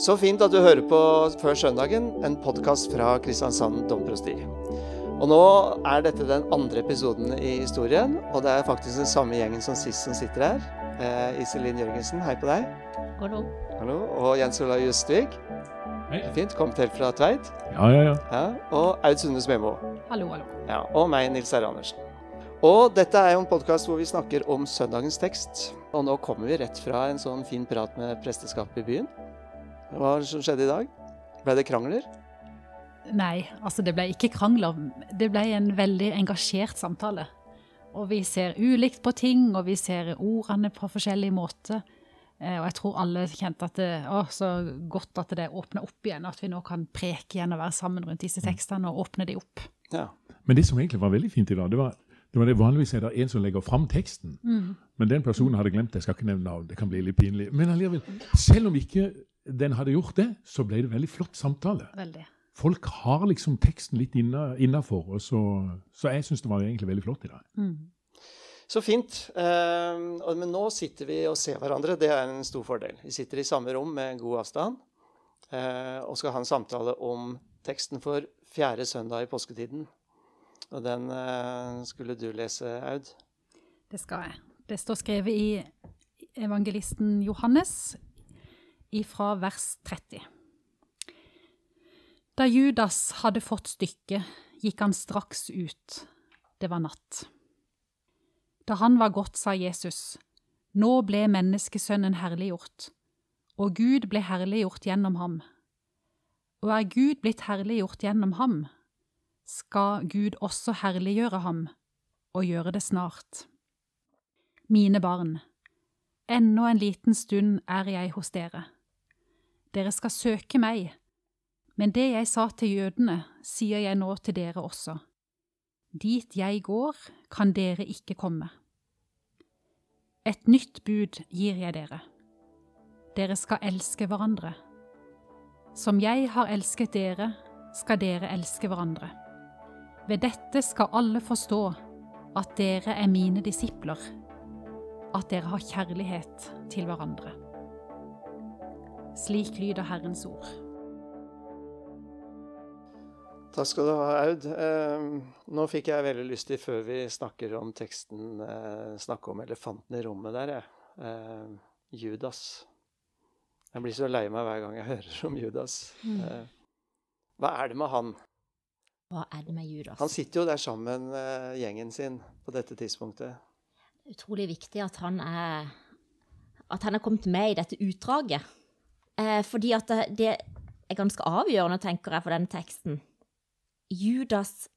Så fint at du hører på Før søndagen, en podkast fra Kristiansand domprosti. Og nå er dette den andre episoden i historien, og det er faktisk den samme gjengen som sist som sitter her. Eh, Iselin Jørgensen, hei på deg. Hallo. Hallo. Og Jens Olav Justvik. Hei. Fint. Kommet helt fra Tveit. Ja, ja, ja. Ja. Og Aud Sunde Smemo. Hallo, hallo. Ja, og meg, Nils R. Andersen. Og dette er jo en podkast hvor vi snakker om søndagens tekst. Og nå kommer vi rett fra en sånn fin prat med presteskapet i byen. Hva var det som skjedde i dag? Ble det krangler? Nei, altså det ble ikke krangler. Det ble en veldig engasjert samtale. Og vi ser ulikt på ting, og vi ser ordene på forskjellige måter. Eh, Og jeg tror alle kjente at det å, så godt at det åpna opp igjen. At vi nå kan preke igjen og være sammen rundt disse tekstene og åpne de opp. Ja. Men det som egentlig var veldig fint i dag, det var det, var det vanligvis er det en som legger fram teksten. Men den personen hadde glemt det. Jeg skal ikke nevne navn, det kan bli litt pinlig. Men allikevel, selv om ikke den hadde gjort det, så ble det veldig flott samtale. Veldig. Folk har liksom teksten litt innafor, så, så jeg syns det var egentlig veldig flott i dag. Så fint. Eh, men nå sitter vi og ser hverandre. Det er en stor fordel. Vi sitter i samme rom med god avstand eh, og skal ha en samtale om teksten for fjerde søndag i påsketiden. Og den eh, skulle du lese, Aud. Det skal jeg. Det står skrevet i evangelisten Johannes ifra vers 30. Da Judas hadde fått stykket, gikk han straks ut. Det var natt. Da han var gått, sa Jesus, nå ble menneskesønnen herliggjort, og Gud ble herliggjort gjennom ham. Og er Gud blitt herliggjort gjennom ham, skal Gud også herliggjøre ham, og gjøre det snart. Mine barn, ennå en liten stund er jeg hos dere. Dere skal søke meg, men det jeg sa til jødene, sier jeg nå til dere også. Dit jeg går, kan dere ikke komme. Et nytt bud gir jeg dere. Dere skal elske hverandre. Som jeg har elsket dere, skal dere elske hverandre. Ved dette skal alle forstå at dere er mine disipler, at dere har kjærlighet til hverandre. Slik lyder Herrens ord. Takk skal du ha, Aud. Eh, nå fikk jeg veldig lyst til, før vi snakker om teksten, eh, snakke om elefanten i rommet der, jeg. Eh, Judas. Jeg blir så lei meg hver gang jeg hører om Judas. Eh, hva er det med han? Hva er det med Judas? Han sitter jo der sammen med gjengen sin på dette tidspunktet. Utrolig viktig at han er at han er kommet med i dette utdraget. Eh, fordi at det, det er ganske avgjørende, tenker jeg, for denne teksten. Judas,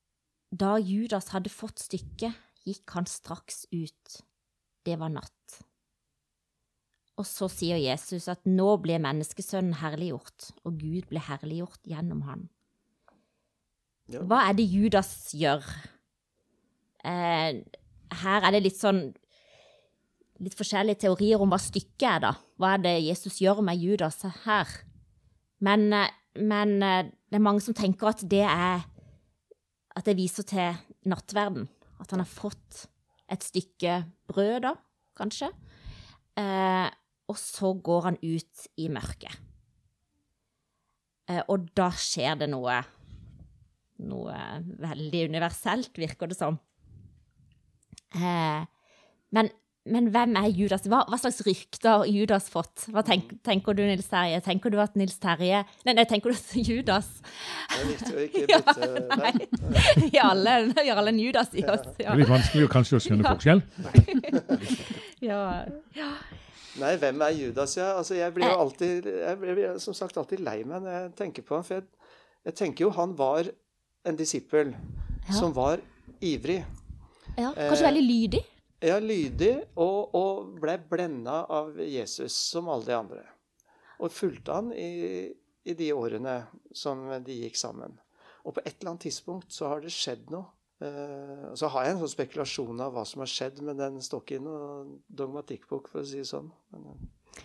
da Judas hadde fått stykket, gikk han straks ut. Det var natt. Og så sier Jesus at nå ble menneskesønnen herliggjort, og Gud ble herliggjort gjennom han. Ja. Hva er det Judas gjør? Eh, her er det litt sånn litt forskjellige teorier om hva stykket er, da. Hva er det Jesus gjør med Judas her? Men, eh, men eh, det er mange som tenker at det er At det viser til nattverden. At han har fått et stykke brød, da, kanskje. Eh, og så går han ut i mørket. Eh, og da skjer det noe Noe veldig universelt, virker det som. Eh, men, men hvem er Judas? Hva, hva slags rykter har Judas fått? Hva tenk, tenker du, Nils Terje? Tenker du at Nils Terje Nei, nei tenker du at Judas Det er viktig å ikke Ja, bytte nei. der. Vi har alle, en Judas i oss. Det Ja. er litt vanskelig å kanskje å skjønne Ja. forskjell. Ja. Nei, hvem er Judas? Ja, altså, jeg blir jo alltid Jeg blir som sagt alltid lei meg når jeg tenker på ham. for jeg, jeg tenker jo han var en disippel Ja. som var ivrig. ja. Kanskje veldig lydig? Ja, lydig, og, og ble blenda av Jesus som alle de andre. Og fulgte han i, i de årene som de gikk sammen. Og på et eller annet tidspunkt så har det skjedd noe. Eh, så har jeg en sånn spekulasjon av hva som har skjedd, med den stokken og dogmatikkbok, for å si det sånn. Eh,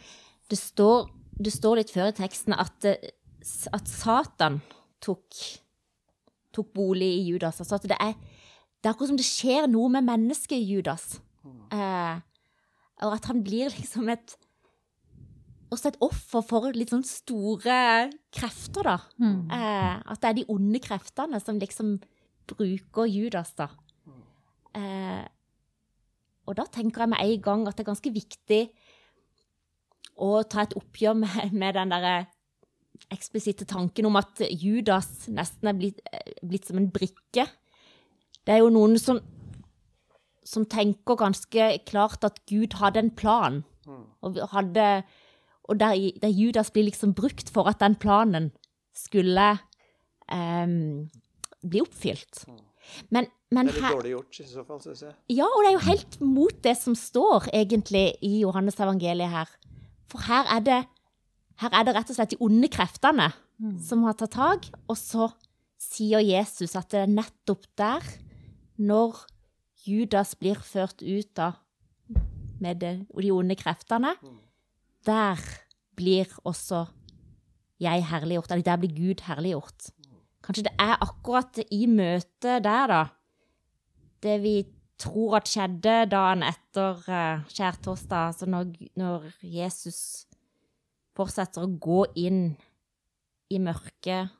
Det står, det står litt før i teksten at, eh, at Satan tok, tok bolig i Judas. Altså at det er, det er akkurat som det skjer noe med mennesket i Judas. Eh, og at han blir liksom et også et offer for litt sånn store krefter, da. Mm. Eh, at det er de onde kreftene som liksom bruker Judas, da. Eh, og da tenker jeg med en gang at det er ganske viktig å ta et oppgjør med, med den derre eksplisitte tanken om at Judas nesten er blitt, eh, blitt som en brikke. Det er jo noen som, som tenker ganske klart at Gud hadde en plan, og, hadde, og der, der Judas blir liksom brukt for at den planen skulle um, bli oppfylt. Men, men Det er litt her, dårlig gjort, i så fall, syns jeg. ja, og det er jo helt mot det som står egentlig i Johannes evangeliet her. For her er det, her er det rett og slett de onde kreftene som har tatt tak, og så sier Jesus at det er nettopp der, når Judas blir ført ut da, med det, de onde kreftene, der blir også jeg herliggjort, eller der blir Gud herliggjort. Kanskje det er akkurat i møtet der, da, det vi tror at skjedde dagen etter uh, skjærtorsdag, altså når, når Jesus fortsetter å gå inn i mørket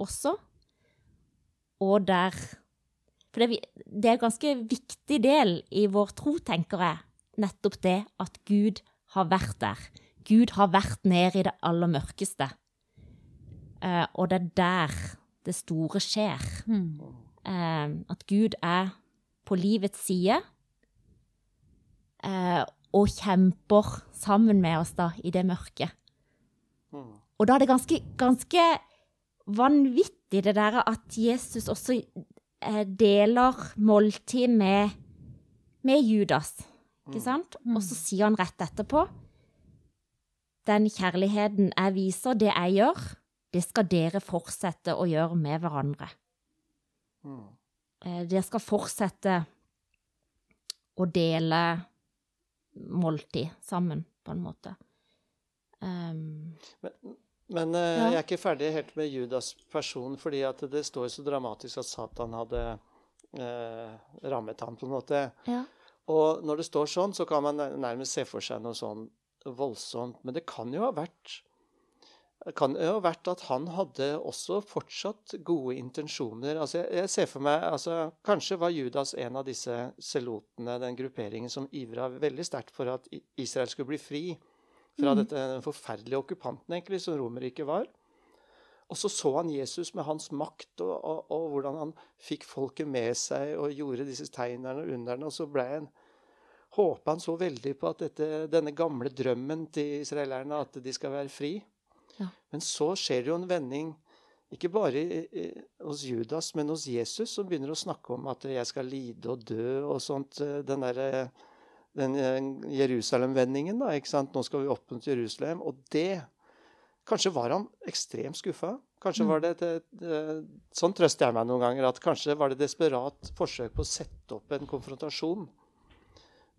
også, og der For det, det er en ganske viktig del i vår tro, tenker jeg, nettopp det at Gud har vært der. Gud har vært nede i det aller mørkeste. Eh, og det er der det store skjer eh, at Gud er på livets side eh, og kjemper sammen med oss da i det mørket. Og da er det ganske, ganske vanvittig det der at Jesus også deler måltid med, med Judas, ikke sant? Og så sier han rett etterpå den kjærligheten jeg viser, det jeg gjør, det skal dere fortsette å gjøre med hverandre. Eh, Dere skal fortsette å dele måltid sammen, på en måte. Um, Men eh, Ja. jeg er ikke ferdig helt med Judas person, fordi at det står så dramatisk at Satan hadde uh, rammet ham, på en måte. ja. Og når det står sånn, så kan man nærmest se for seg noe sånn voldsomt. Men det kan jo ha vært jo ha vært at han hadde også fortsatt gode intensjoner. Altså, jeg, jeg ser for meg, altså, Kanskje var Judas en av disse selotene, den grupperingen som ivra veldig sterkt for at Israel skulle bli fri fra dette den forferdelige okkupanten egentlig, som Romerriket var. Og så så han Jesus med hans makt og, og, og hvordan han fikk folket med seg og gjorde disse tegnene og underne. Og så ble han håpa han så veldig på at dette, denne gamle drømmen til israelerne, at de skal være fri. Ja. Men så skjer det jo en vending, ikke bare hos Judas, men hos Jesus, som begynner å snakke om at 'jeg skal lide og dø' og sånt. eh, Den derre den eh, Jerusalem-vendingen, da. ikke sant? Nå skal vi opp mot Jerusalem. Og det Kanskje var han ekstremt skuffa. Kanskje var det det, et, et, Sånn trøster jeg meg noen ganger. At kanskje var det desperat forsøk på å sette opp en konfrontasjon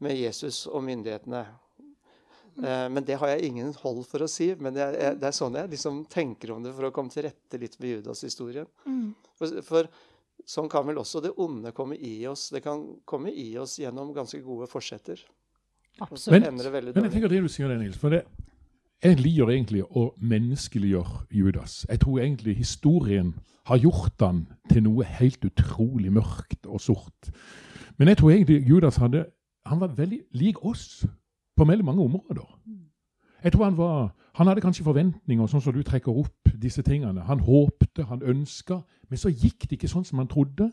med Jesus og myndighetene. Eh, men det har jeg ingen hold for å si. Men det er, det er sånn jeg liksom tenker om det for å komme til rette litt med Judas-historien. For, for sånn kan vel også det onde komme i oss. Det kan komme i oss gjennom ganske gode forsetter. Absolutt. Men, Men jeg tenker det du sier det, Nils. For det, jeg liker egentlig å menneskeliggjøre Judas. Jeg tror egentlig historien har gjort han til noe helt utrolig mørkt og sort. Men jeg tror egentlig Judas hadde, han var veldig lik oss på veldig mange områder. Jeg tror han var, han hadde kanskje forventninger, sånn som du trekker opp disse tingene. Han håpte, han ønska, men så gikk det ikke sånn som han trodde.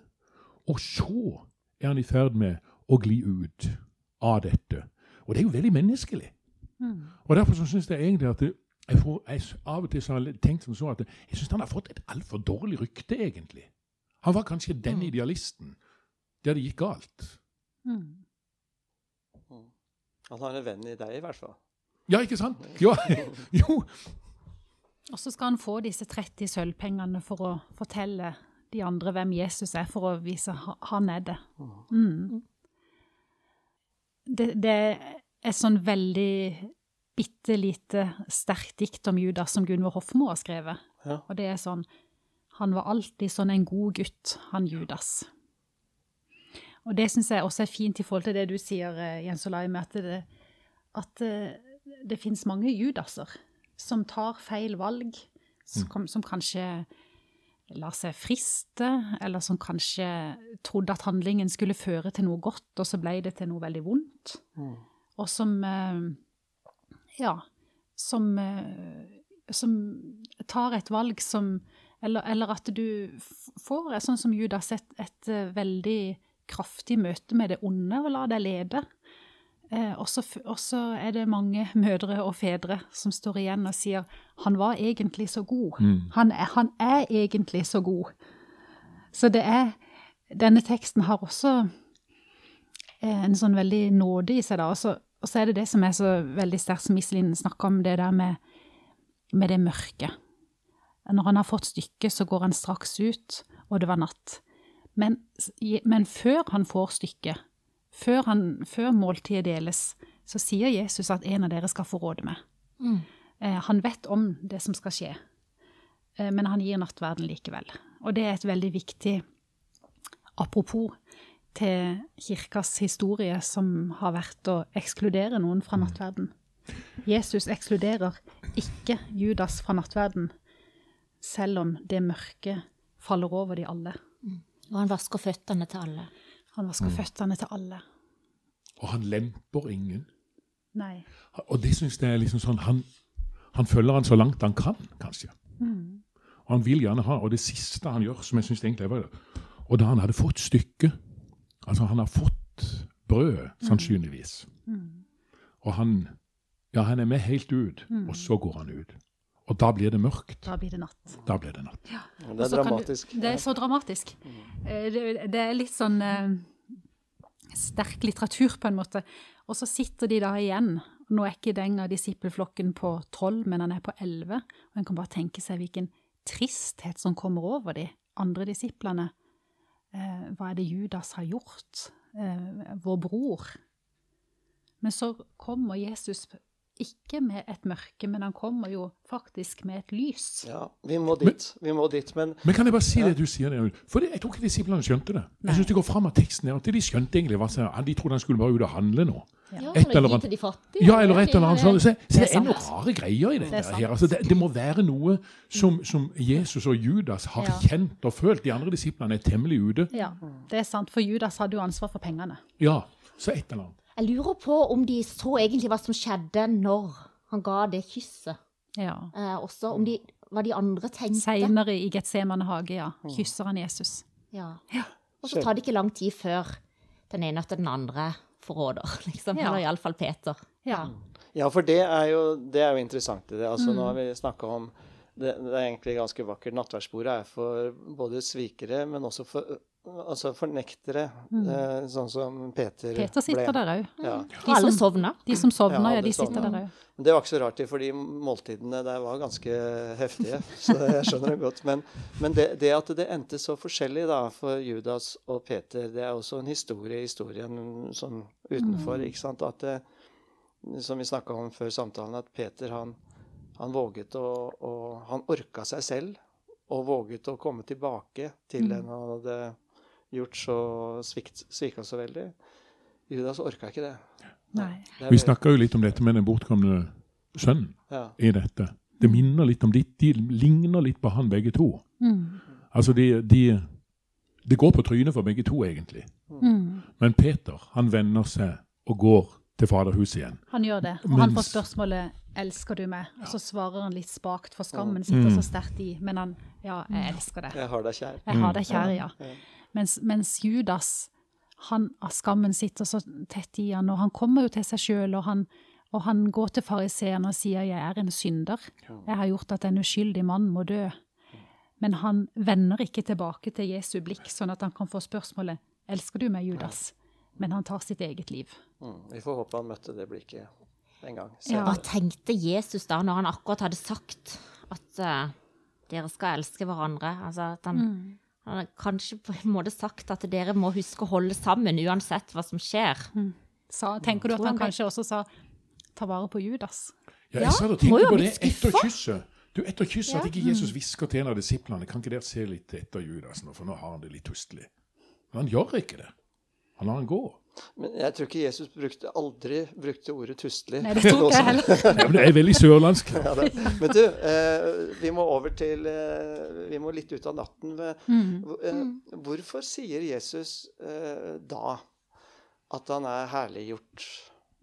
Og så er han i ferd med å gli ut av dette. Og det er jo veldig menneskelig. Og Derfor så syns jeg egentlig at det, jeg får, jeg, Av og til så har jeg tenkt som så at jeg syns han har fått et altfor dårlig rykte, egentlig. Han var kanskje den idealisten der det gikk galt. Han har en venn i deg, i hvert fall. Ja, ikke sant? Jo. jo. Og så skal han få disse 30 sølvpengene for å fortelle de andre hvem Jesus er, for å vise ha- han er det. Mm. Det, det er sånn veldig bitte lite sterkt dikt om Judas som Gunvor Hofmo har skrevet. Ja. Og det er sånn Han var alltid sånn en god gutt, han Judas. Og det syns jeg også er fint i forhold til det du sier, eh, Jens Olai, med at, det, at eh, det fins mange Judaser som tar feil valg, som, som kanskje lar seg friste, eller som kanskje trodde at handlingen skulle føre til noe godt, og så ble det til noe veldig vondt. Og som eh, Ja, som, eh, som tar et valg som Eller, eller at du får, sånn som Judas, et, et eh, veldig kraftig møte med det onde og lar deg lede. Eh, og så f- og så er det mange mødre og fedre som står igjen og sier han var egentlig så god. Han, er, han er egentlig så god. Så det er Denne teksten har også eh, en sånn veldig nåde i seg, da. Og så, og så er det det som er så veldig sterkt, som Iselin snakker om, det der med, med det mørke. Når han har fått stykket, så går han straks ut, og det var natt. Men, men før han får stykket, før, han, før måltidet deles, så sier Jesus at en av dere skal få råde med. Eh, han vet om det som skal skje, eh, men han gir nattverden likevel. Og det er et veldig viktig apropos til kirkas historie, som har vært å ekskludere noen fra nattverden. Jesus ekskluderer ikke Judas fra nattverden, selv om det mørket faller over de alle. Og han vasker føttene til alle. Han vasker føttene til alle. Og han lemper ingen. Nei. Og det syns jeg er liksom sånn han, han følger han så langt han kan, kanskje. Og han vil gjerne ha Og det siste han gjør, som jeg syns egentlig var Og da han hadde fått stykket Altså, han har fått brød, sannsynligvis. Og han Ja, han er med helt ut, og så går han ut. Og da blir det mørkt. Da blir det natt. Da blir det natt. Det er så du- dramatisk. Det er så dramatisk. Eh, Det, det er litt sånn eh, sterk litteratur, på en måte. Og så sitter de da igjen. Nå er ikke den av disippelflokken på tolv, men han er på elleve. Og en kan bare tenke seg hvilken tristhet som kommer over de andre disiplene. Eh, hva er det Judas har gjort? Eh, vår bror. Men så kommer Jesus ikke med et mørke, men han kommer jo faktisk med et lys. Ja, vi må dit. Vi må dit. Men Men kan jeg bare si det du sier? det? For det, jeg tror ikke disiplene skjønte det. Jeg syns det går fram av teksten her at de skjønte egentlig hva som De trodde han skulle bare ut og handle nå. Ja, Et eller annet. de fattige. Ja, eller et eller annet sånt. Så, så Det er noen rare greier i dette det her. Altså, det, det må være noe som, som Jesus og Judas har Ja. kjent og følt. De andre disiplene er temmelig ute. Ja, det er sant, for Judas hadde jo ansvar for pengene. Ja, så et eller annet. Jeg lurer på om de så egentlig hva som skjedde når han ga det kysset. Ja. Eh, også om de, hva de andre tenkte. Seinere i Getsemane hage, ja, kysser han Jesus. Ja. Og så tar det ikke lang tid før den ene etter den andre forråder, liksom. Ja. Eller iallfall Peter. Ja. Ja, for det er jo, det er jo interessant i det. Altså, Nå har vi snakka om det, det er egentlig ganske vakkert. Nattverdsbordet er for både svikere, men også for altså fornektere, mm. sånn som Peter, Peter sitter der òg. Ja. De alle sovna. De som sovner, Ja, ja, de sitter sovner. der òg. Men det var ikke så rart, fordi måltidene der var ganske heftige. Så jeg skjønner det godt. Men, men det, det at det endte så forskjellig da, for Judas og Peter, det er også en historie i historien sånn utenfor. ikke sant? At det, som vi snakka om før samtalen, at Peter han, han våget å, å Han orka seg selv og våget å komme tilbake til den han hadde gjort så svikt, svika så veldig. Judas orka ikke det. Nei. Det er Vi snakka jo litt om dette med den bortkomne sønnen ja. i dette. Det minner litt om ditt. de ligner litt på han begge to. Mm. Altså, de, de Det går på trynet for begge to, egentlig. Mm. Men Peter, han vender seg og går til Faderhuset igjen. Han gjør det. Og han får spørsmålet 'elsker du meg?' Og så svarer han litt spakt, for skammen sitter Mm. så sterkt i. Men han 'ja, jeg elsker deg'. Jeg har deg kjær. Jeg har deg kjære, ja. Mens, mens Judas, han, av skammen sitter så tett i han, og han kommer jo til seg sjøl, og han, og han går til fariseeren og sier 'jeg er en synder'. Jeg har gjort at en uskyldig mann må dø. Men han vender ikke tilbake til Jesu blikk, sånn at han kan få spørsmålet 'elsker du meg, Judas?' Men han tar sitt eget liv. Mm, vi får håpe han møtte det blikket en gang. Ja. Hva tenkte Jesus da, når han akkurat hadde sagt at uh, dere skal elske hverandre? Altså at han, Mm. Han har kanskje på en måte sagt at dere må huske å holde sammen uansett hva som skjer. Sa, tenker du at han kanskje også sa 'ta vare på Judas'? Ja, jeg satt og tenkte på det etter kysset. Du, etter kysset At ikke Jesus hvisker til en av disiplene Kan ikke dere se litt etter Judas nå, for nå har han det litt tustelig. Men han gjør ikke det. Han lar han gå. Men jeg tror ikke Jesus brukte, aldri brukte ordet tustelig. Nei, det tok jeg heller. Ja, men det er veldig sørlandsk. Ja. Men du, eh, vi må over til eh, Vi må litt ut av natten. Mm. Eh, Hvorfor sier Jesus eh, da at han er herliggjort?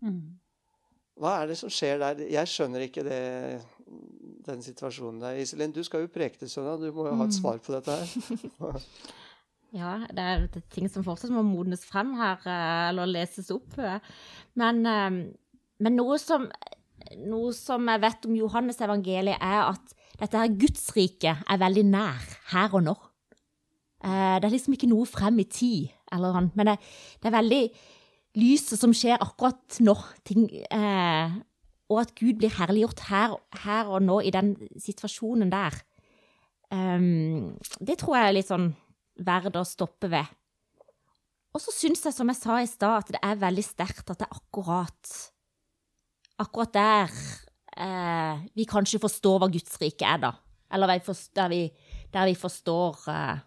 Mm. Hva er det som skjer der? Jeg skjønner ikke det, den situasjonen der. Iselin, du skal jo preke til søndag. Du må jo ha et svar på dette her. Ja, det er ting som fortsatt må modnes frem her, eh, eller leses opp. Men, eh, men noe, som, noe som jeg vet om Johannes evangeliet, er at dette her Gudsriket er veldig nær her og nå. Eh, Det er liksom ikke noe frem i tid, eller noe, men det, det er veldig lyset som skjer akkurat nå. Ting, eh, og at Gud blir herliggjort her, her og nå i den situasjonen der. Um, det tror jeg er litt sånn verd å stoppe ved. Og så syns jeg, som jeg sa i stad, at det er veldig sterkt at det er akkurat Akkurat der eh, vi kanskje forstår hva Guds rike er, da. Eller der, vi, der vi forstår eh,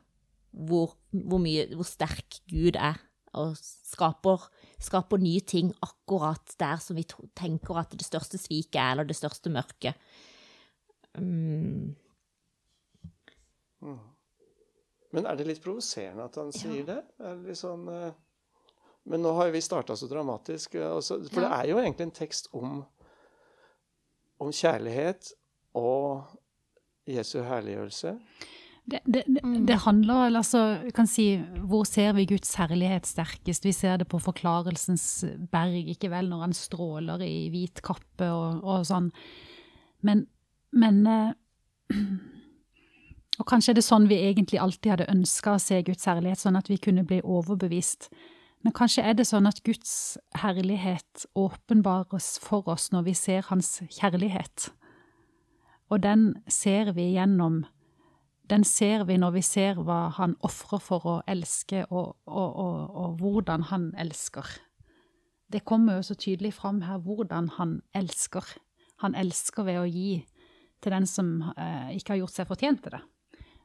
hvor, hvor, mye, hvor sterk Gud er, og skaper, skaper nye ting akkurat der som vi tenker at det største sviket er, eller det største mørket. Mm. Men er det litt provoserende at han sier det? Er det litt sånn, eh, men nå har jo vi starta så dramatisk. Også, for ja. det er jo egentlig en tekst om, om kjærlighet og Jesu herliggjørelse. Det, det, det, det handler altså vi kan si, Hvor ser vi Guds herlighet sterkest? Vi ser det på forklarelsens berg, ikke vel, når han stråler i hvit kappe og, og sånn. Men, men eh, Og kanskje er det sånn vi egentlig alltid hadde ønska å se Guds herlighet, sånn at vi kunne bli overbevist. Men kanskje er det sånn at Guds herlighet åpenbares for oss når vi ser Hans kjærlighet. Og den ser vi gjennom den ser vi når vi ser hva han ofrer for å elske, og, og, og, og hvordan han elsker. Det kommer jo så tydelig fram her hvordan han elsker. Han elsker ved å gi til den som eh, ikke har gjort seg fortjent til det,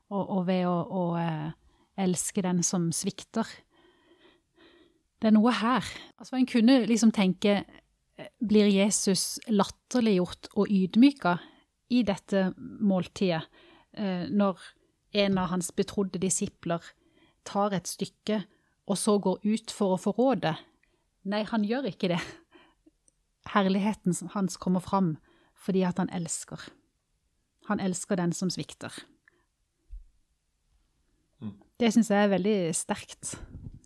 og, og ved å, å eh, elske den som svikter. Det er noe her. Altså, En kunne liksom tenke eh, Blir Jesus latterliggjort og ydmyka i dette måltidet? eh, når en av hans betrodde disipler tar et stykke og så går ut for å forråde. Nei, han gjør ikke det. Herligheten hans kommer fram fordi at han elsker. Han elsker den som svikter. Det syns jeg er veldig sterkt.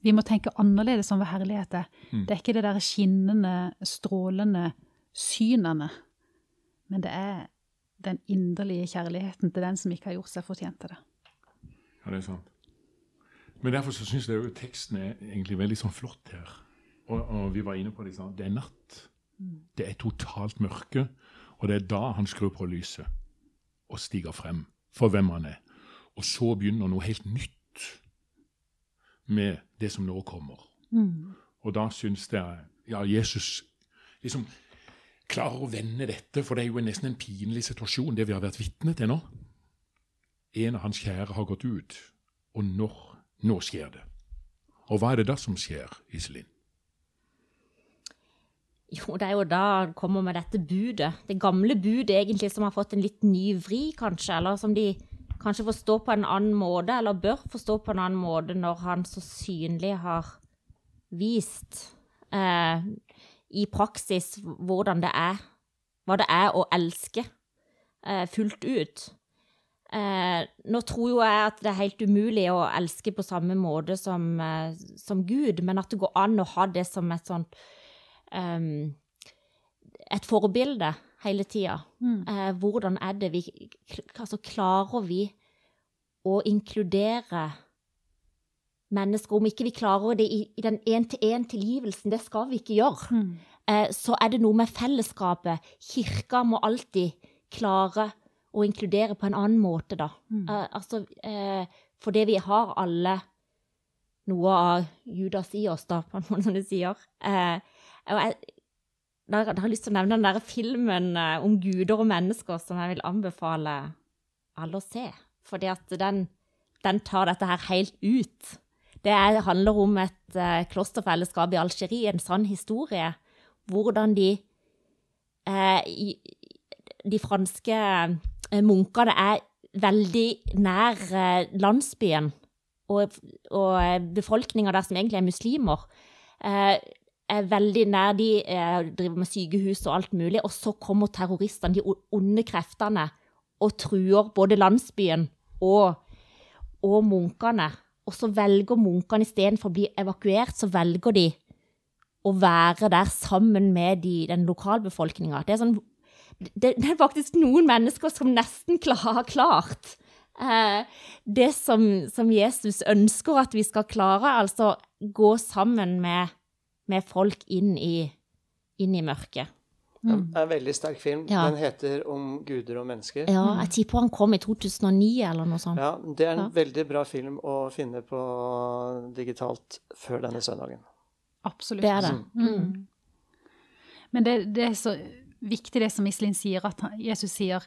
Vi må tenke annerledes om hva herlighet er. Det er ikke det der skinnende, strålende synene, men det er den inderlige kjærligheten til den som ikke har gjort seg fortjent til det. Ja, det er sant. Men derfor så syns jeg jo teksten er egentlig veldig sånn flott her. Og, og vi var inne på det, sant? det er natt. Det er totalt mørke, og det er da han skrur på lyset og stiger frem for hvem han er. Og så begynner noe helt nytt med det som nå kommer. Og da syns jeg ja, Jesus liksom klarer å vende dette, for det er jo nesten en pinlig situasjon, det vi har vært vitne til nå. En av hans kjære har gått ut, og når, nå skjer det. Og hva er det da som skjer, Iselin? Jo, det er jo da han kommer med dette budet. Det gamle budet egentlig som har fått en litt ny vri, kanskje. Eller som de kanskje forstå på en annen måte, eller bør forstå på en annen måte når han så synlig har vist eh, i praksis hvordan det er, hva det er å elske eh, fullt ut. Eh, nå tror jo jeg at det er helt umulig å elske på samme måte som, eh, som Gud, men at det går an å ha det som et sånt um, et forbilde hele tida. Eh, hvordan er det vi Altså, klarer vi å inkludere mennesker? Om ikke vi klarer det i, i den én-til-én-tilgivelsen, det skal vi ikke gjøre, eh, så er det noe med fellesskapet. Kirka må alltid klare å inkludere på en annen måte, da. Eh, altså, eh, fordi vi har alle noe av Judas i oss, da, på en måte som du sier. Eh, og jeg, da, der har jeg lyst til å nevne den der filmen eh, om guder og mennesker som jeg vil anbefale alle å se. Fordi at den, den tar dette her helt ut. Det er, handler om et uh, klosterfellesskap i Algerie, en sann historie. Hvordan de, uh, i, de franske munkene er veldig nær uh, landsbyen, og, og befolkninga der som egentlig er muslimer, er veldig nær. De driver med sykehus og alt mulig, og så kommer terroristene, de onde kreftene, og truer både landsbyen og, og munkene. Og så velger munkene istedenfor å bli evakuert, så velger de å være der sammen med de, den lokalbefolkninga. Det, sånn, det, det, er faktisk noen mennesker som nesten har klart eh, det som, som, Jesus ønsker at vi skal klare, altså gå sammen med, med folk inn i, inn i mørket. Mm. Det er en veldig sterk film. Ja. Den heter 'Om guder og mennesker'. Ja, Jeg tipper han kom i 2009 eller noe sånt. Ja, Det er en ja. veldig bra film å finne på digitalt før denne søndagen. Absolutt. Det er det. Mm. mm. Men det, det, er så viktig det som Iselin sier, at Jesus sier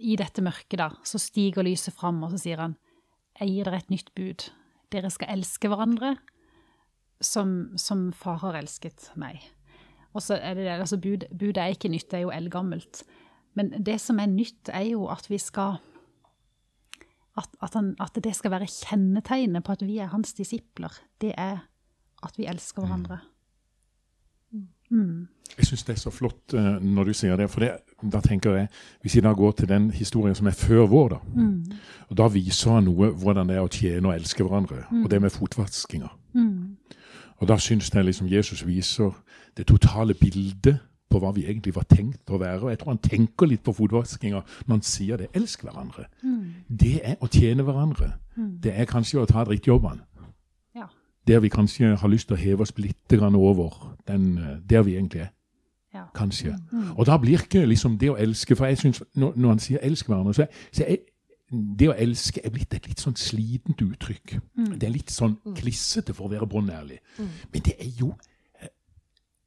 i dette mørket, da, så stiger lyset fram, og så sier han jeg gir dere et nytt bud. Dere skal elske hverandre som, som far har elsket meg. Og så er det det, altså bud, Budet er ikke nytt, det er jo eldgammelt. Men det som er nytt, er jo at vi skal at, at, han, at, det skal være kjennetegnet på at vi er hans disipler. Det er at vi elsker hverandre. Mm. Jeg syns det er så flott uh, når du sier det. For det, da tenker jeg, hvis jeg da går til den historien som er før vår, da, mm. og da viser han noe hvordan det er å tjene og elske hverandre. Mm. Og det med fotvaskinga. Mm. Og da syns jeg liksom Jesus viser det totale bildet på hva vi egentlig var tenkt å være. Og jeg tror han tenker litt på fotvaskinga når han sier det. Elsk hverandre. Mm. Det er å tjene hverandre. Mm. Det er kanskje å ta drittjobbene. Ja. Der vi kanskje har lyst til å heve oss litt over den, eh, der vi egentlig er. Ja. Kanskje. Mm. Og da blir ikke liksom det å elske For jeg synes, når, når han sier 'elsk hverandre', så, så er det å elske er blitt et litt sånn slitent uttrykk. Mm. Det er litt sånn mm. klissete, for å være bånnærlig. Mm. Men det er jo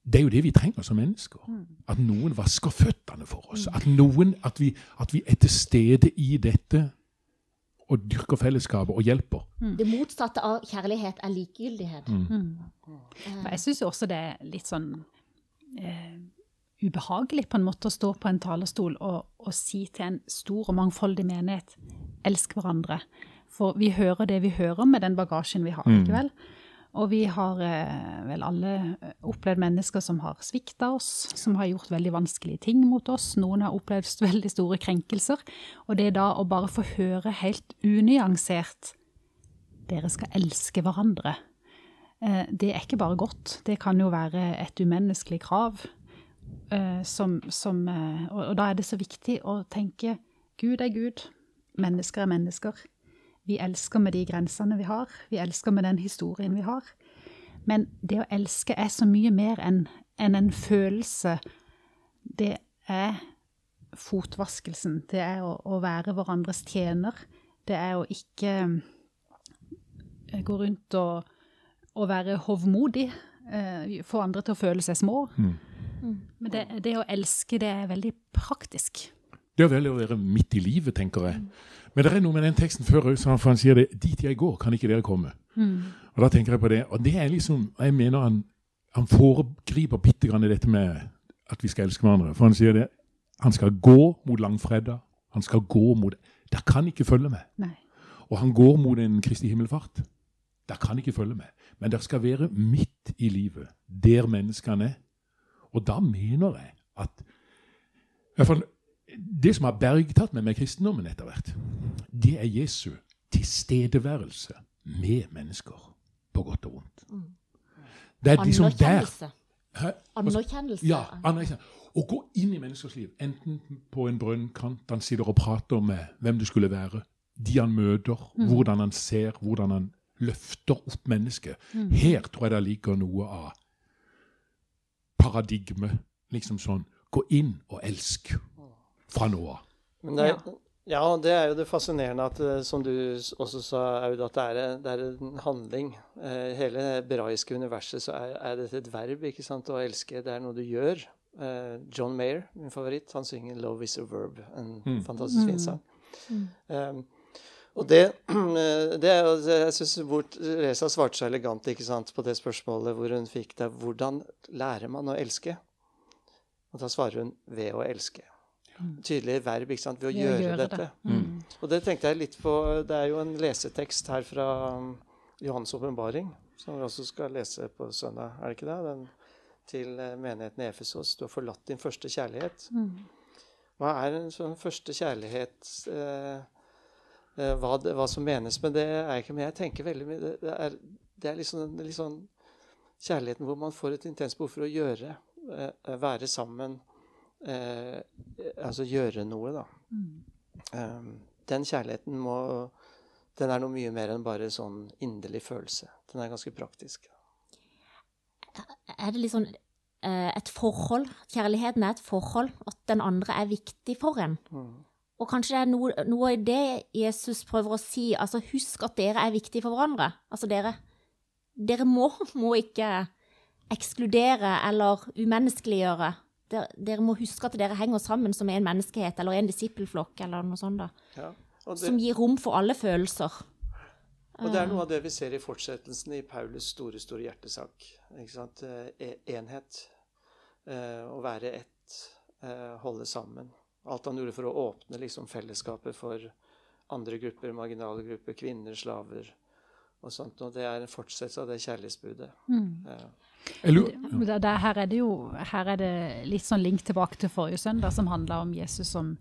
det er jo det vi trenger som mennesker. Mm. At noen vasker føttene for oss. Mm. At, noen, at, vi, at vi er til stede i dette og dyrker fellesskapet og hjelper. Mm. Det motsatte av kjærlighet er likegyldighet. Mm. Mm. Jeg syns også det er litt sånn eh, ubehagelig på en måte å stå på en talerstol og, og, si til en stor og mangfoldig menighet elsk hverandre. For vi hører det vi hører med den bagasjen vi har. ikke vel? Og vi har eh, vel alle eh, opplevd mennesker som har svikta oss, som har gjort veldig vanskelige ting mot oss. Noen har opplevd veldig store krenkelser. Og det er da å bare få høre helt unyansert dere skal elske hverandre. Eh, det er ikke bare godt. Det kan jo være et umenneskelig krav. Som, som, og da er det så viktig å tenke Gud er Gud, mennesker er mennesker. Vi elsker med de grensene vi har. Vi elsker med den historien vi har. Men det å elske er så mye mer enn en, en følelse. Det er fotvaskelsen. Det er å, å, være hverandres tjener. Det er å ikke eh, gå rundt og, og være hovmodig. Eh, få andre til å føle seg små. Mm. Mm. Men det, det, å elske, det er veldig praktisk. Det er vel å være midt i livet, tenker jeg. Men det er noe med den teksten før for han sier det 'Dit jeg går, kan ikke dere komme'. Mm. Og da tenker jeg på det. Og det er liksom Jeg mener han, han foregriper bitte grann i dette med at vi skal elske hverandre. For han sier det. Han skal gå mot langfredag. Han skal gå mot Der kan ikke følge med. Nei. Og han går mot en Kristi himmelfart. Der kan ikke følge med. Men der skal være midt i livet, der menneskene er. Og da mener jeg at i hvert fall det som har bergtatt meg med kristendommen etter hvert, det er Jesu tilstedeværelse med mennesker, på godt og vondt. Mm. Det er liksom der Anerkjennelse. Ja, anerkjennelse. Å gå inn i menneskers liv, enten på en brønnkant, han sitter og prater med hvem det skulle være, de han møter, mm. hvordan han ser, hvordan han løfter opp mennesket. Mm. Her tror jeg det ligger noe av paradigme. Liksom sånn Gå inn og elsk fra nå av. Det, ja, det er jo det fascinerende at, eh, som du også sa, Aud, at det er, det er en handling. Eh, hele det hebraiske universet så er, er dette et verb, ikke sant, å elske. Det er noe du gjør. Eh, John Mayer, min favoritt, han synger 'Love is a verb', en mm. fantastisk fin sang. Mm. Um, Og det, det Jeg syns Reza svarte så elegant ikke sant, på det spørsmålet hvor hun fikk det Hvordan lærer man å elske? Og da svarer hun ved å elske. Tydelig verb ikke sant, ved å ved gjøre, gjøre, dette. Det. Mm. Og det tenkte jeg litt på Det er jo en lesetekst her fra um, Johans åpenbaring, som vi også skal lese på søndag, er det ikke det? Den, til eh, menigheten i Efesos. Du har forlatt din første kjærlighet. Mm. Hva er en sånn første kjærlighet eh, hva, det, hva, som menes med det, er ikke Men jeg tenker veldig mye Det, er, det er liksom, sånn kjærligheten hvor man får et intenst behov for å gjøre. Eh, være sammen. Eh, altså gjøre noe, da. Mm. Den kjærligheten må Den er noe mye mer enn bare sånn inderlig følelse. Den er ganske praktisk. Er det Eh, et forhold. Kjærligheten er et forhold. At den andre er viktig for en. Mm. Og kanskje det er noe, noe i det Jesus prøver å si. Altså, husk at dere er viktige for hverandre. Altså, dere, dere må, må, ikke ekskludere eller umenneskeliggjøre. Dere, dere, må huske at dere henger sammen som en menneskehet eller en disippelflokk eller noe sånt. da. Ja, det, som gir rom for alle følelser. Og det er noe av det vi ser i fortsettelsen i Paulus' store, store hjertesak. Eh, enhet. Eh, å være ett. Eh, holde sammen. Alt han gjorde for å åpne liksom, fellesskapet for andre grupper, marginale grupper, kvinner, slaver og sånt. Og det er en fortsettelse av det kjærlighetsbudet. Mm. Ja. Det, her, er det jo, her er det litt sånn link tilbake til forrige søndag, som handla om Jesus som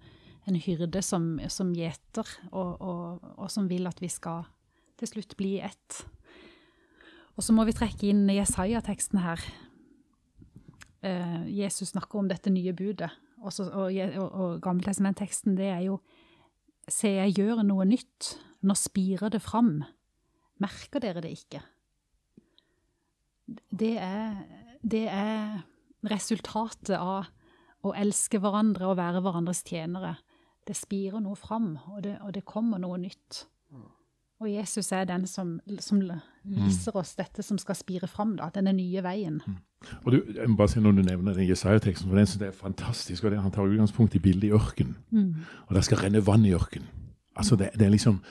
en hyrde som, som gjeter, og, og, og, som vil at vi skal til slutt bli ett. Og så må vi trekke inn Jesaja-teksten her. Uh, Jesus snakker om dette nye budet. Også, og, og, og Gammeltestament-teksten, det er jo Se, jeg gjør noe nytt. Nå spirer det fram. Merker dere det ikke? Det er, det er resultatet av å elske hverandre og være hverandres tjenere. Det spirer noe fram, og det, og det kommer noe nytt. Og Jesus er den som, som viser oss dette som skal spire fram, da, denne nye veien. Mm. Og du, jeg må bare si Når du nevner den Jesaja-teksten, for den synes jeg er fantastisk. og det, Han tar utgangspunkt i bildet i ørkenen. Mm. Og det skal renne vann i ørkenen. Altså det, det, er liksom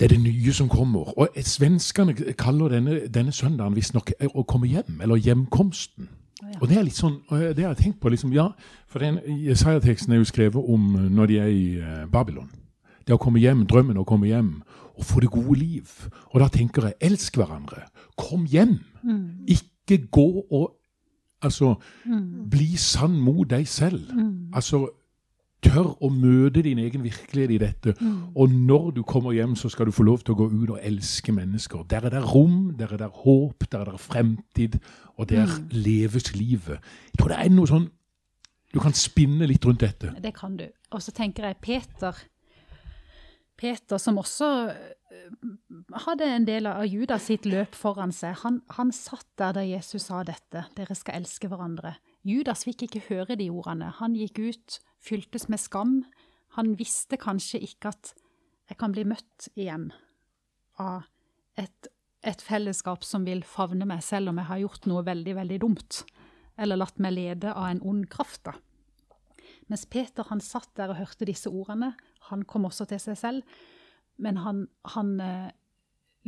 det er det nye som kommer. Og Svenskene kaller denne, denne søndagen visstnok å komme hjem, eller hjemkomsten. Oh, ja. Og det er litt sånn, det har jeg tenkt på. liksom, ja, For den Jesaja-teksten er jo skrevet om når de er i uh, Babylon. Det å komme hjem, drømmen å komme hjem og få det gode liv. Og da tenker jeg elsk hverandre. Kom hjem. Mm. Ikke gå og Altså, mm. bli sann mot deg selv. Mm. Altså, tør å møte din egen virkelighet i dette. Mm. Og når du kommer hjem, så skal du få lov til å gå ut og elske mennesker. Der er det rom, der er det håp, der er det fremtid, og der mm. leves livet. Jeg tror det er noe sånn Du kan spinne litt rundt dette. Det kan du. Og så tenker jeg Peter Peter, som også eh, hadde en del av Judas sitt løp foran seg, han, han, satt der da Jesus sa dette, dere skal elske hverandre. Judas fikk ikke høre de ordene. Han gikk ut, fyltes med skam. Han visste kanskje ikke at jeg kan bli møtt igjen av et, et fellesskap som vil favne meg, selv om jeg har gjort noe veldig, veldig dumt, eller latt meg lede av en ond kraft. da. Mens Peter han satt der og hørte disse ordene, han kom også til seg selv, men han, han eh,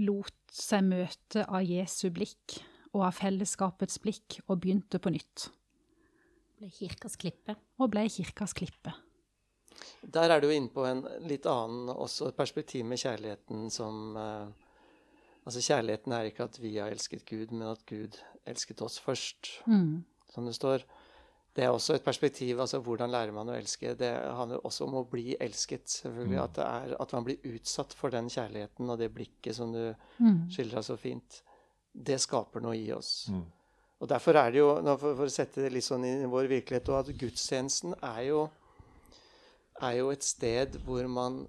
lot seg møte av Jesu blikk og av fellesskapets blikk og begynte på nytt. Ble kirkas klippe. Og ble kirkas klippe. Der er du inne på en litt annen også perspektiv med kjærligheten som eh, Altså kjærligheten er ikke at vi har elsket Gud, men at Gud elsket oss først. Mm. Som det står. Det er også et perspektiv. altså Hvordan lærer man å elske? Det handler også om å bli elsket. selvfølgelig, mm. At, er, at, man blir utsatt for den kjærligheten og det blikket som du mm. skildra så fint. Det skaper noe i oss. Mm. Og Derfor er det jo, for, for, å sette det litt sånn i vår virkelighet, og at gudstjenesten er jo, er jo et sted hvor man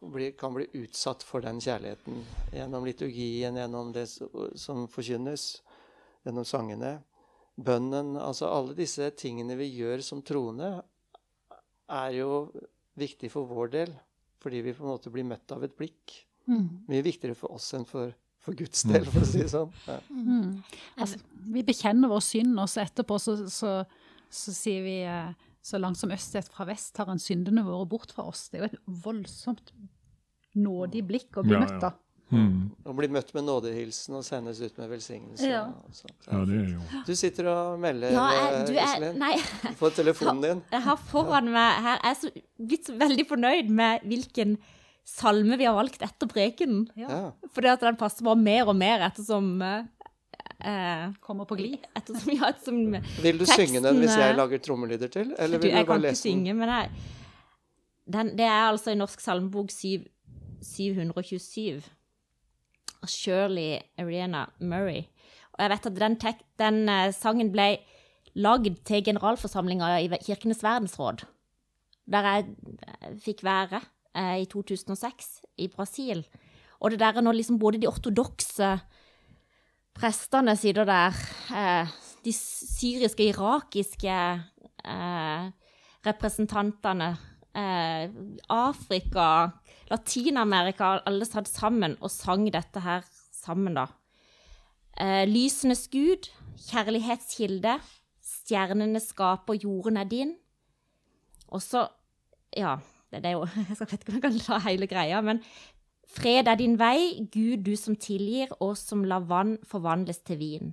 blir, kan bli utsatt for den kjærligheten. Gjennom liturgien, gjennom det som forkynnes, gjennom sangene bønnen Altså alle disse tingene vi gjør som troende, er jo viktig for vår del. Fordi vi på en måte blir møtt av et blikk. Mm. Mye viktigere for oss enn for, for Guds del, for å si det sånn. Ja. Mm. Altså, vi bekjenner vår synd, og så etterpå så, så, så sier vi eh, så langt som øst fra vest tar han syndene våre bort fra oss. Det er jo et voldsomt nådig blikk å bli Ja, møtt ja. av. Mm. Og bli møtt med nådehilsen og sendes ut med velsignelse. Ja. Ja, det er jo Du sitter og melder, Ja, jeg, eh, er Nei, på telefonen din. jeg har foran meg her Jeg er så, blitt så veldig fornøyd med hvilken salme vi har valgt etter prekenen. Ja. Fordi at den passer bare mer og mer ettersom eh, eh, Kommer på glid. Ettersom, ja, ettersom Vil du synge den hvis jeg eh, lager trommelyder til? Eller Du, jeg du bare kan ikke lese den? synge, men jeg, den, det er altså i Norsk salmebok 7, 727. Shirley Ariana Murray. Og jeg vet at den, tek, den eh, sangen ble lagd til generalforsamlinga i Kirkenes verdensråd, der jeg eh, fikk være eh, i 2006 i Brasil. Og det der er når liksom både de ortodokse prestene sitter der, eh, de syriske, irakiske eh, representantene, eh, Afrika, Latin-Amerika, alle satt sammen og sang dette her sammen, da. Eh, lysenes gud, kjærlighetskilde, stjernene skaper, jorden er din. Og så, ja, det, er jo, jeg skal vet ikke om jeg kan la hele greia, men fred er din vei, Gud du som tilgir, og som lar vann forvandles til vin.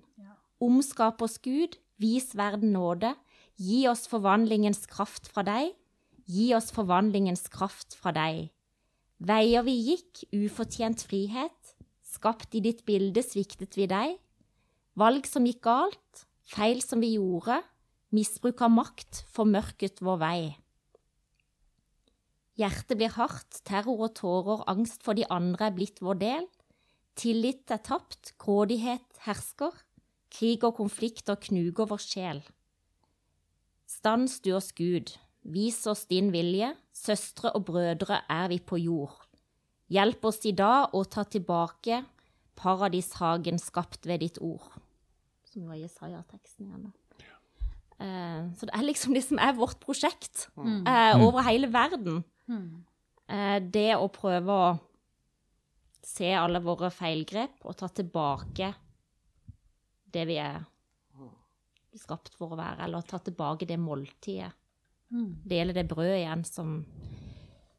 Omskap oss Gud, vis verden nåde, gi oss forvandlingens kraft fra deg, gi oss forvandlingens kraft fra deg. Veier vi gikk, ufortjent frihet, skapt i ditt bilde sviktet vi deg. Valg som gikk galt, feil som vi gjorde, misbruk av makt formørket vår vei. Hjertet blir hardt, terror og tårer, angst for de andre er blitt vår del. Tillit er tapt, grådighet hersker, krig og konflikter knuger vår sjel. Stans du oss, Gud, vis oss din vilje, søstre og brødre er vi på jord. Hjelp oss i dag å ta tilbake paradishagen skapt ved ditt ord. Som var Jesaja-teksten igjen, da. Eh, så det er liksom det som er vårt prosjekt eh, over hele verden. Eh, det å prøve å se alle våre feilgrep og ta tilbake det vi er skapt for å være, eller ta tilbake det måltidet. Dele det brødet igjen som,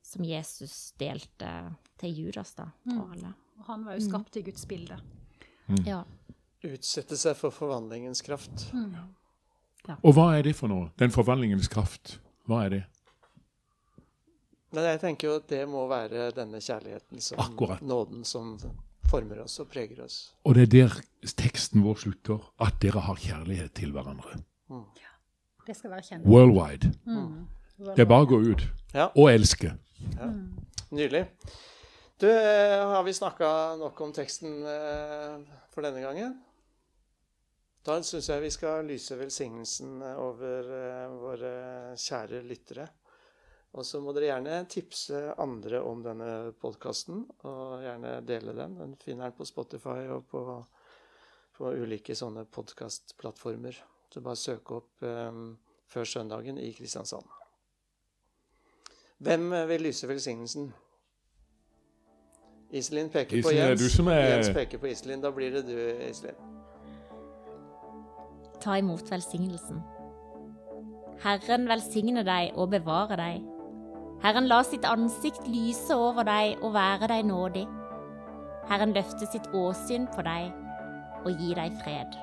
som Jesus delte til Judas, da, og alle. Og han var jo skapt i Guds bilde. Ja. Utsette seg for forvandlingens kraft. Og hva er det for noe? Den forvandlingens kraft. Hva er det? Nei, jeg tenker jo at det må være denne kjærligheten, som, Akkurat. nåden, som former oss og preger oss. Og det er der teksten vår slutter. At dere har kjærlighet til hverandre. Det skal være kjent. Worldwide. Det er bare å gå ut Ja. og elske. Nydelig. Du, eh, har vi snakka nok om teksten eh, for denne gangen? Da syns jeg vi skal lyse velsignelsen over eh, våre kjære lyttere. Og så må dere gjerne tipse andre om denne podkasten, og gjerne dele den. Den finner den på Spotify og på, på ulike sånne podkastplattformer. Så bare søk opp eh, Før søndagen i Kristiansand. Hvem eh, vil lyse velsignelsen? Iselin peker på Iselin, er Jens. du som er- Jens peker på Iselin. Da blir det du, Iselin. Ta imot velsignelsen. Herren velsigne deg og bevare deg. Herren la sitt ansikt lyse over deg og være deg nådig. Herren løfte sitt åsyn på deg og gi deg fred.